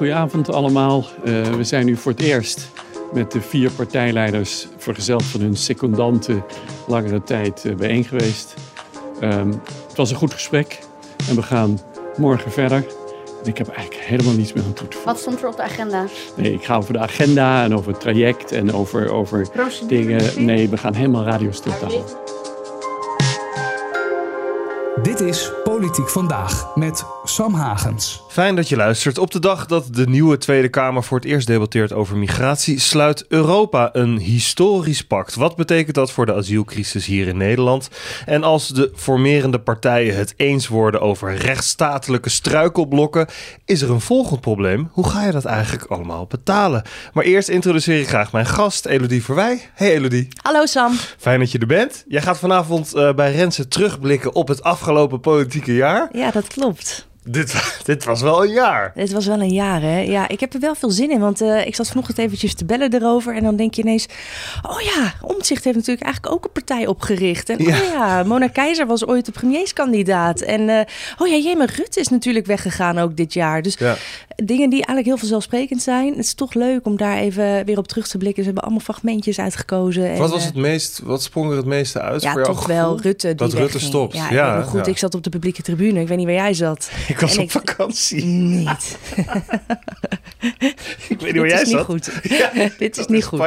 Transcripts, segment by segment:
goedenavond allemaal. Uh, we zijn nu voor het eerst met de vier partijleiders vergezeld van hun secondanten langere tijd uh, bijeen geweest. Um, het was een goed gesprek en we gaan morgen verder. En ik heb eigenlijk helemaal niets meer aan toe te voegen. Wat stond er op de agenda? Nee, ik ga over de agenda en over het traject en over, over dingen. Nee, we gaan helemaal radio houden. Dit is Politiek Vandaag met Sam Hagens. Fijn dat je luistert. Op de dag dat de nieuwe Tweede Kamer voor het eerst debatteert over migratie, sluit Europa een historisch pact. Wat betekent dat voor de asielcrisis hier in Nederland? En als de formerende partijen het eens worden over rechtsstatelijke struikelblokken, is er een volgend probleem. Hoe ga je dat eigenlijk allemaal betalen? Maar eerst introduceer ik graag mijn gast, Elodie Verwij. Hey Elodie. Hallo Sam. Fijn dat je er bent. Jij gaat vanavond uh, bij Rensen terugblikken op het afgelopen politieke jaar. Ja, dat klopt. Dit, dit was wel een jaar. Dit was wel een jaar, hè? Ja, ik heb er wel veel zin in. Want uh, ik zat vanochtend eventjes te bellen erover. En dan denk je ineens... Oh ja, Omtzigt heeft natuurlijk eigenlijk ook een partij opgericht. En ja. oh ja, Mona Keizer was ooit de premierskandidaat. En uh, oh ja, Jema Rutte is natuurlijk weggegaan ook dit jaar. Dus ja. Dingen die eigenlijk heel vanzelfsprekend zijn. Het is toch leuk om daar even weer op terug te blikken. Ze hebben allemaal fragmentjes uitgekozen. Wat was het meest... Wat sprong er het meeste uit ja, voor toch wel Rutte die Dat Rutte stopt. Ja, ja, goed. Ik zat op de publieke tribune. Ik weet niet waar jij zat. Ik was en op ik, vakantie. Niet. ik weet niet waar jij zat. Goed. Ja, Dit is niet goed.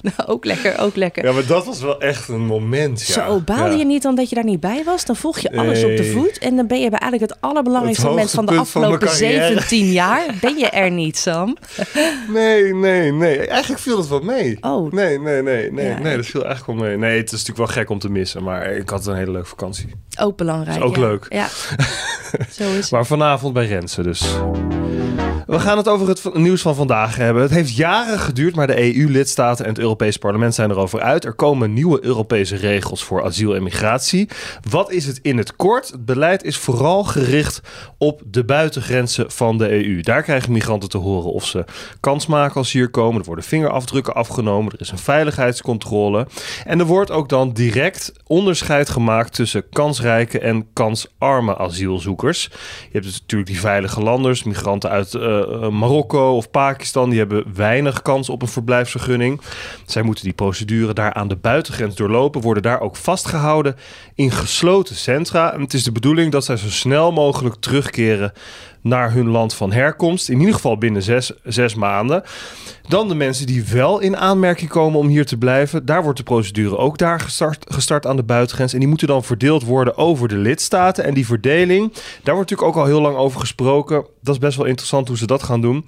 nou, ook lekker, ook lekker. Ja, maar dat was wel echt een moment. Ja. Zo, baalde je niet dan dat je daar niet bij was? Dan volg je alles nee. op de voet. En dan ben je bij eigenlijk het allerbelangrijkste het moment van de afgelopen van 17 jaar. Ben je er niet, Sam? nee, nee, nee. Eigenlijk viel het wel mee. Oh. Nee, nee, nee. Nee, ja, nee dat viel eigenlijk wel mee. Nee, het is natuurlijk wel gek om te missen. Maar ik had een hele leuke vakantie. Ook belangrijk. Is ook ja. leuk. Ja, zo is het. Maar vanavond bij Rensen dus. We gaan het over het nieuws van vandaag hebben. Het heeft jaren geduurd, maar de EU-lidstaten en het Europese parlement zijn erover uit. Er komen nieuwe Europese regels voor asiel en migratie. Wat is het in het kort? Het beleid is vooral gericht op de buitengrenzen van de EU. Daar krijgen migranten te horen of ze kans maken als ze hier komen. Er worden vingerafdrukken afgenomen. Er is een veiligheidscontrole. En er wordt ook dan direct onderscheid gemaakt tussen kansrijke en kansarme asielzoekers. Je hebt dus natuurlijk die veilige landers, migranten uit uh, Marokko of Pakistan, die hebben weinig kans op een verblijfsvergunning. Zij moeten die procedure daar aan de buitengrens doorlopen, worden daar ook vastgehouden in gesloten centra. En het is de bedoeling dat zij zo snel mogelijk terugkeren naar hun land van herkomst. In ieder geval binnen zes, zes maanden. Dan de mensen die wel in aanmerking komen om hier te blijven. Daar wordt de procedure ook daar gestart, gestart aan de buitengrens. En die moeten dan verdeeld worden over de lidstaten. En die verdeling, daar wordt natuurlijk ook al heel lang over gesproken. Dat is best wel interessant hoe ze dat gaan doen.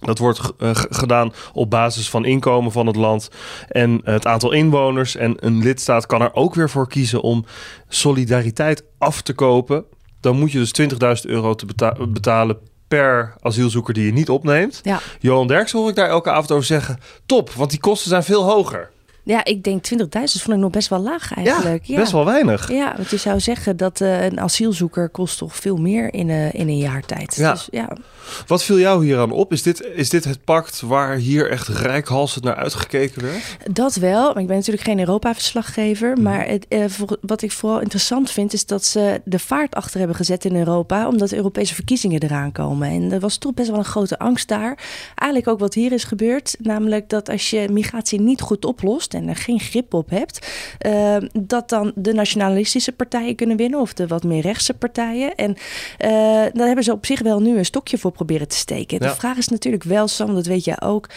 Dat wordt uh, gedaan op basis van inkomen van het land en het aantal inwoners. En een lidstaat kan er ook weer voor kiezen om solidariteit af te kopen. Dan moet je dus 20.000 euro te beta betalen per asielzoeker die je niet opneemt. Ja. Johan Derks hoor ik daar elke avond over zeggen: top, want die kosten zijn veel hoger. Ja, ik denk 20.000 vond ik nog best wel laag eigenlijk. Ja, best wel weinig. Ja, want je zou zeggen dat uh, een asielzoeker kost toch veel meer in, uh, in een jaar tijd. Ja. Dus, ja. Wat viel jou hier aan op? Is dit, is dit het pact waar hier echt rijkhalsend naar uitgekeken werd? Dat wel. Maar ik ben natuurlijk geen Europa-verslaggever. Mhm. Maar het, uh, voor, wat ik vooral interessant vind, is dat ze de vaart achter hebben gezet in Europa. Omdat de Europese verkiezingen eraan komen. En er was toch best wel een grote angst daar. Eigenlijk ook wat hier is gebeurd. Namelijk dat als je migratie niet goed oplost en er geen grip op hebt, uh, dat dan de nationalistische partijen kunnen winnen of de wat meer rechtse partijen. En uh, daar hebben ze op zich wel nu een stokje voor proberen te steken. Ja. De vraag is natuurlijk wel, Sam, dat weet jij ook.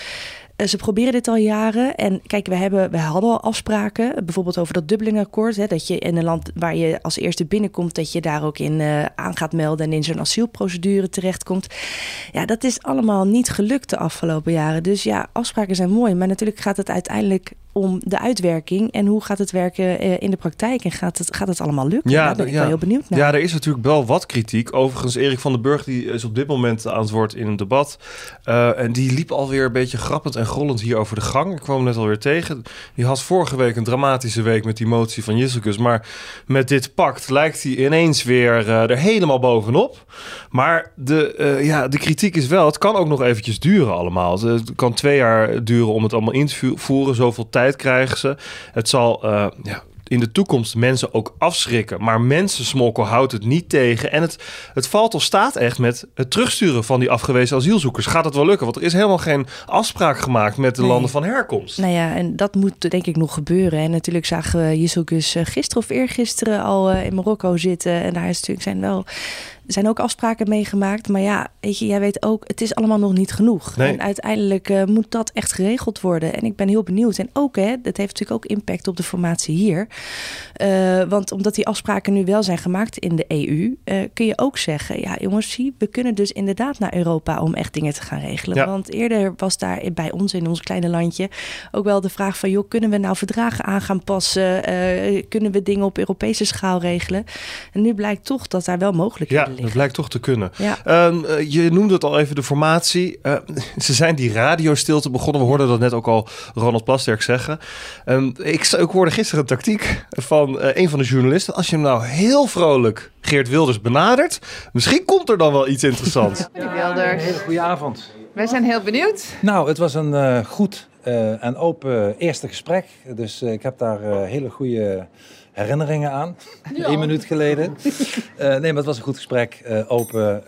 Uh, ze proberen dit al jaren. En kijk, we, hebben, we hadden al afspraken. Bijvoorbeeld over dat Dublin-akkoord. Hè, dat je in een land waar je als eerste binnenkomt... dat je daar ook in uh, aan gaat melden... en in zo'n asielprocedure terechtkomt. Ja, dat is allemaal niet gelukt de afgelopen jaren. Dus ja, afspraken zijn mooi. Maar natuurlijk gaat het uiteindelijk om de uitwerking en hoe gaat het werken uh, in de praktijk en gaat het, gaat het allemaal lukken? Ja, Daar ben ik ja. wel heel benieuwd naar. Ja, er is natuurlijk wel wat kritiek. Overigens, Erik van den Burg die is op dit moment aan het woord in een debat. Uh, en die liep alweer een beetje grappend en grollend hier over de gang. Ik kwam hem net alweer tegen. Die had vorige week een dramatische week met die motie van Jisselkus. Maar met dit pact lijkt hij ineens weer uh, er helemaal bovenop. Maar de, ja, de kritiek is wel, het kan ook nog eventjes duren allemaal. Het kan twee jaar duren om het allemaal in te voeren. Zoveel tijd krijgen ze. Het zal uh, ja, in de toekomst mensen ook afschrikken. Maar mensensmokkel houdt het niet tegen. En het, het valt of staat echt met het terugsturen van die afgewezen asielzoekers. Gaat het wel lukken? Want er is helemaal geen afspraak gemaakt met de Nee. landen van herkomst. Nou ja, en dat moet denk ik nog gebeuren. En natuurlijk zagen we Jezoekus gisteren of eergisteren al eh, in Marokko zitten. En daar is natuurlijk zijn wel zijn ook afspraken meegemaakt. Maar ja, weet je, jij weet ook, het is allemaal nog niet genoeg. Nee. En uiteindelijk eh, moet dat echt geregeld worden. En ik ben heel benieuwd. En ook, hè, dat heeft natuurlijk ook impact op de formatie hier. Eh, want omdat die afspraken nu wel zijn gemaakt in de EU, eh, kun je ook zeggen: ja, jongens, zie, we kunnen dus inderdaad naar Europa om echt dingen te gaan regelen. Ja. Want eerder was daar bij ons in ons kleine landje ook wel de vraag van: joh, kunnen we nou verdragen aan gaan passen? Kunnen we dingen op Europese schaal regelen? En nu blijkt toch dat daar wel mogelijkheden Ja, liggen. dat blijkt toch te kunnen. Ja. Ehm, eh, je noemde het al even, de formatie. Eh, ze zijn die radiostilte begonnen. We hoorden dat net ook al Ronald Plasterk zeggen. Ehm, ik, ik hoorde gisteren een tactiek van eh, een van de journalisten. Als je hem nou heel vrolijk Geert Wilders benadert... misschien komt er dan wel iets interessants. Meneer Wilders. Een hele goede avond. Wij zijn heel benieuwd. Nou, het was een eh, goed eh, en open eerste gesprek. Dus eh, ik heb daar eh, hele goede herinneringen aan. Eén minuut geleden. Eh, nee, maar het was een goed gesprek. eh, open,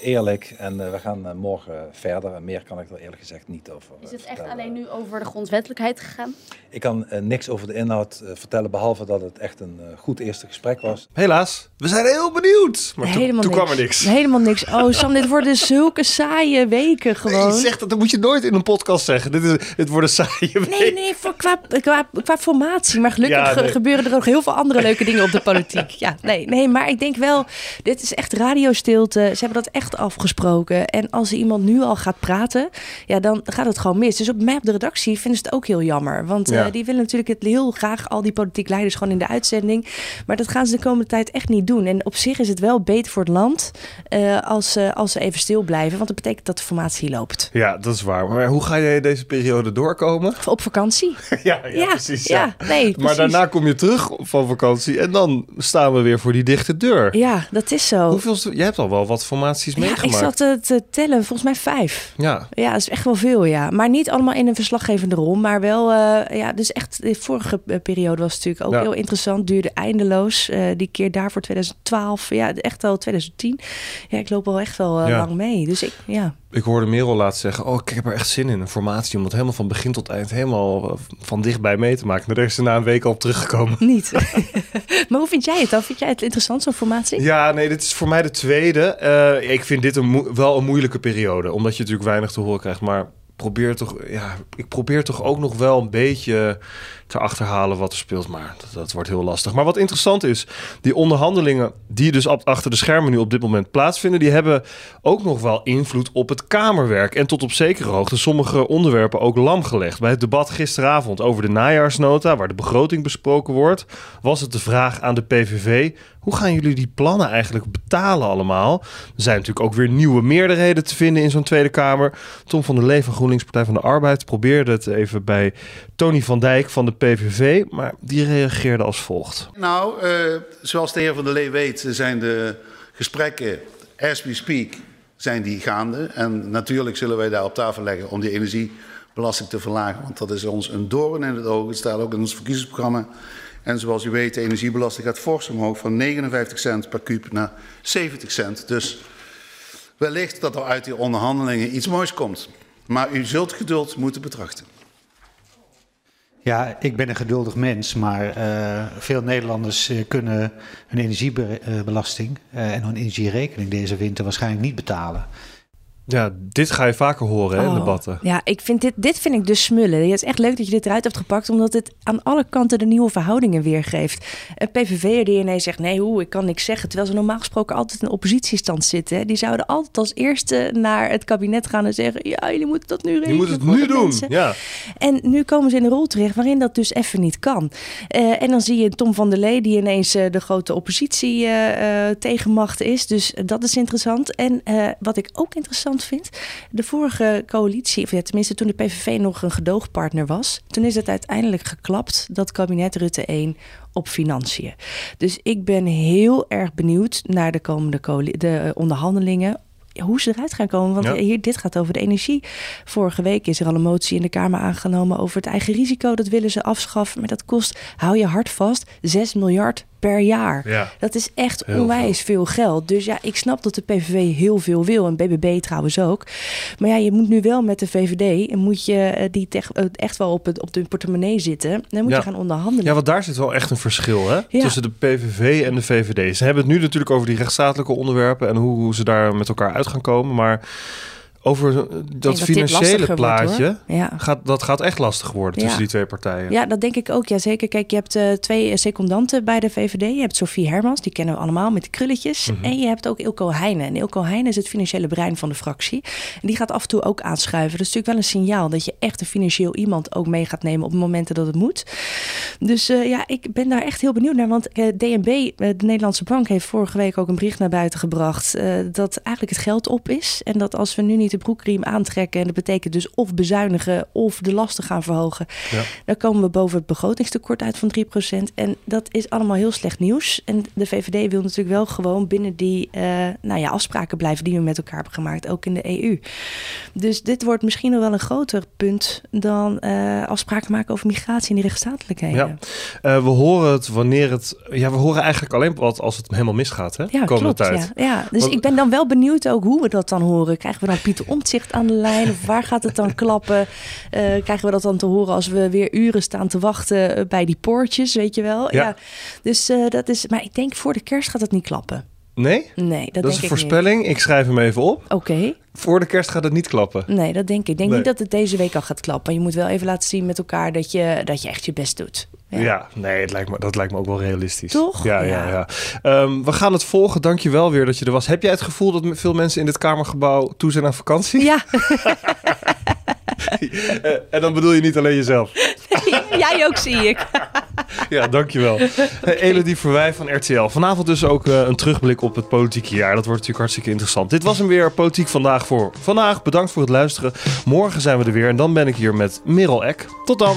eerlijk. En we gaan morgen verder. En meer kan ik er eerlijk gezegd niet over Is het echt vertellen. alleen nu over de grondwettelijkheid gegaan? Ik kan niks over de inhoud eh, vertellen, behalve dat het echt een eh, goed eerste gesprek was. Helaas, we zijn heel benieuwd. Maar toen, Helemaal toen niks. kwam er niks. Helemaal niks. Oh, Sam, dit worden zulke saaie weken gewoon. Je zegt dat, dat moet je nooit in een podcast zeggen. Dit, is, dit wordt saaie Nee, nee, voor, qua, qua, qua formatie. Maar gelukkig Ja, nee. ge- gebeuren er nog heel veel andere leuke dingen op de politiek. Ja, nee, nee, maar ik denk wel, dit is echt radiostilte. Ze hebben dat echt afgesproken. En als iemand nu al gaat praten, ja, dan gaat het gewoon mis. Dus op mij op de redactie vinden ze het ook heel jammer. Want eh, die willen natuurlijk het heel graag, al die politiek leiders, gewoon in de uitzending. Maar dat gaan ze de komende tijd echt niet doen. En op zich is het wel beter voor het land eh, als, ze als ze even stil blijven. Want dat betekent dat de formatie loopt. Ja, dat is waar. Maar hoe ga jij deze periode doorkomen? Op vakantie. Ja, ja, precies. Ja. ja, nee, Maar precies. daarna kom je terug van vakantie en dan staan we weer voor die dichte deur. Ja, dat is zo. Hoeveel, jij hebt al wel wat formaties Ja, ik meegemaakt. zat te, te tellen, volgens mij vijf. Ja, Ja, dat is echt wel veel, ja. Maar niet allemaal in een verslaggevende rol, maar wel, eh, ja, dus echt, de vorige eh, periode was natuurlijk ook Ja. heel interessant, duurde eindeloos. Eh, die keer daarvoor 2012, ja, echt al 2010. Ja, ik loop al echt wel Ja. lang mee. Dus ik, ja. Ik hoorde Merel laatst zeggen... oh, ik heb er echt zin in, een formatie... om het helemaal van begin tot eind helemaal eh, van dichtbij mee te maken. Daar is ze na een week al op teruggekomen. Niet. maar hoe vind jij het dan? Vind jij het interessant, zo'n formatie? Ja, nee, dit is voor mij de tweede. Eh, ik vind dit een wel een moeilijke periode. Omdat je natuurlijk weinig te horen krijgt. Maar probeer toch, ja, ik probeer toch ook nog wel een beetje te achterhalen wat er speelt. Maar dat, dat wordt heel lastig. Maar wat interessant is, die onderhandelingen die dus achter de schermen nu op dit moment plaatsvinden, die hebben ook nog wel invloed op het Kamerwerk. En tot op zekere hoogte sommige onderwerpen ook lam gelegd. Bij het debat gisteravond over de najaarsnota, waar de begroting besproken wordt, was het de vraag aan de PVV. Hoe gaan jullie die plannen eigenlijk betalen allemaal? Er zijn natuurlijk ook weer nieuwe meerderheden te vinden in zo'n Tweede Kamer. Tom van der Lee van GroenLinks Partij van de Arbeid probeerde het even bij Tony van Dijk van de PVV, maar die reageerde als volgt. Nou, eh, zoals de heer Van der Lee weet, zijn de gesprekken, as we speak, zijn die gaande. En natuurlijk zullen wij daar op tafel leggen om die energiebelasting te verlagen. Want dat is ons een doorn in het oog. Het staat ook in ons verkiezingsprogramma. En zoals u weet, de energiebelasting gaat fors omhoog van 59 cent per kuub naar 70 cent. Dus wellicht dat er uit die onderhandelingen iets moois komt. Maar u zult geduld moeten betrachten. Ja, ik ben een geduldig mens, maar eh, veel Nederlanders eh, kunnen hun energiebelasting eh, en hun energierekening deze winter waarschijnlijk niet betalen. Ja, dit ga je vaker horen hè, in Oh, debatten. Ja, ik vind dit, dit vind ik dus smullen. Het is echt leuk dat je dit eruit hebt gepakt, omdat het aan alle kanten de nieuwe verhoudingen weergeeft. Een PVV'er die ineens zegt, nee, hoe, ik kan niks zeggen. Terwijl ze normaal gesproken altijd in oppositiestand zitten. hè. Die zouden altijd als eerste naar het kabinet gaan en zeggen, ja, jullie moeten dat nu Je regelen. moet het nu doen. mensen. Ja. En nu komen ze in een rol terecht waarin dat dus even niet kan. Eh, en dan zie je Tom van der Lee, die ineens eh, de grote oppositie eh, eh, tegenmacht is. Dus dat is interessant. En eh, wat ik ook interessant vind, de vorige coalitie, of ja, tenminste toen de PVV nog een gedoogpartner was, toen is het uiteindelijk geklapt, dat kabinet Rutte 1 op financiën. Dus ik ben heel erg benieuwd naar de komende de onderhandelingen hoe ze eruit gaan komen. Want hier, dit gaat over de energie. Vorige week is er al een motie in de Kamer aangenomen over het eigen risico. Dat willen ze afschaffen. Maar dat kost, hou je hart vast, 6 miljard per jaar. Ja. Dat is echt onwijs veel. geld. Dus ja, ik snap dat de PVV heel veel wil. En BBB trouwens ook. Maar ja, je moet nu wel met de VVD... en moet je eh, die eh, echt wel op, het, op de portemonnee zitten. Dan moet je gaan onderhandelen. Ja, want daar zit wel echt een verschil hè? tussen de PVV en de VVD. Ze hebben het nu natuurlijk over die rechtsstatelijke onderwerpen... en hoe, hoe ze daar met elkaar uit gaan komen. Maar over dat financiële plaatje, ja. gaat, dat gaat echt lastig worden tussen die twee partijen. Ja, dat denk ik ook. Ja, zeker. Kijk, je hebt uh, twee secundanten bij de VVD. Je hebt Sophie Hermans, die kennen we allemaal met de krulletjes. Mhm. En je hebt ook Ilko Heijnen. En Ilko Heijnen is het financiële brein van de fractie. En die gaat af en toe ook aanschuiven. Dat is natuurlijk wel een signaal dat je echt een financieel iemand ook mee gaat nemen op momenten dat het moet. Dus uh, ja, ik ben daar echt heel benieuwd naar. Want uh, DNB, de Nederlandse Bank, heeft vorige week ook een bericht naar buiten gebracht dat eigenlijk het geld op is. En dat als we nu niet de broekriem aantrekken. En dat betekent dus of bezuinigen of de lasten gaan verhogen. Ja. Dan komen we boven het begrotingstekort uit van 3%. En dat is allemaal heel slecht nieuws. En de VVD wil natuurlijk wel gewoon binnen die uh, nou ja, afspraken blijven die we met elkaar hebben gemaakt, ook in de EU. Dus dit wordt misschien nog wel een groter punt dan uh, afspraken maken over migratie en die rechtsstatelijkheden. Ja. Uh, we horen het wanneer het. Ja, we horen eigenlijk alleen wat als het helemaal misgaat. Hè? Ja, klopt. Tijd. Ja, ja. dus ik ben dan wel benieuwd ook hoe we dat dan horen. Krijgen we dan Pieter omzicht aan de lijn? Of waar gaat het dan klappen? Uh, krijgen we dat dan te horen als we weer uren staan te wachten eh, bij die poortjes, weet je wel? Ja. Dus uh, dat is, maar ik denk voor de kerst gaat het niet klappen. Nee? Nee, dat, dat is een voorspelling. Ik schrijf hem even op. Oké. Voor de kerst gaat het niet klappen. Nee, dat denk ik. Ik denk niet dat het deze week al gaat klappen. Je moet wel even laten zien met elkaar dat je, dat je echt je best doet. Ja, ja nee, het lijkt me, dat lijkt me ook wel realistisch. Toch? Ja, ja, ja. ja. Um, we gaan het volgen. Dank je wel weer dat je er was. Heb jij het gevoel dat veel mensen in dit Kamergebouw toe zijn aan vakantie? Ja. en dan bedoel je niet alleen jezelf. Jij ook, zie ik. Ja, dankjewel. Elodie Verwij van RTL. Vanavond dus ook uh, een terugblik op het politieke jaar. Dat wordt natuurlijk hartstikke interessant. Dit was hem weer Politiek Vandaag voor vandaag. Bedankt voor het luisteren. Morgen zijn we er weer en dan ben ik hier met Merel Eck. Tot dan.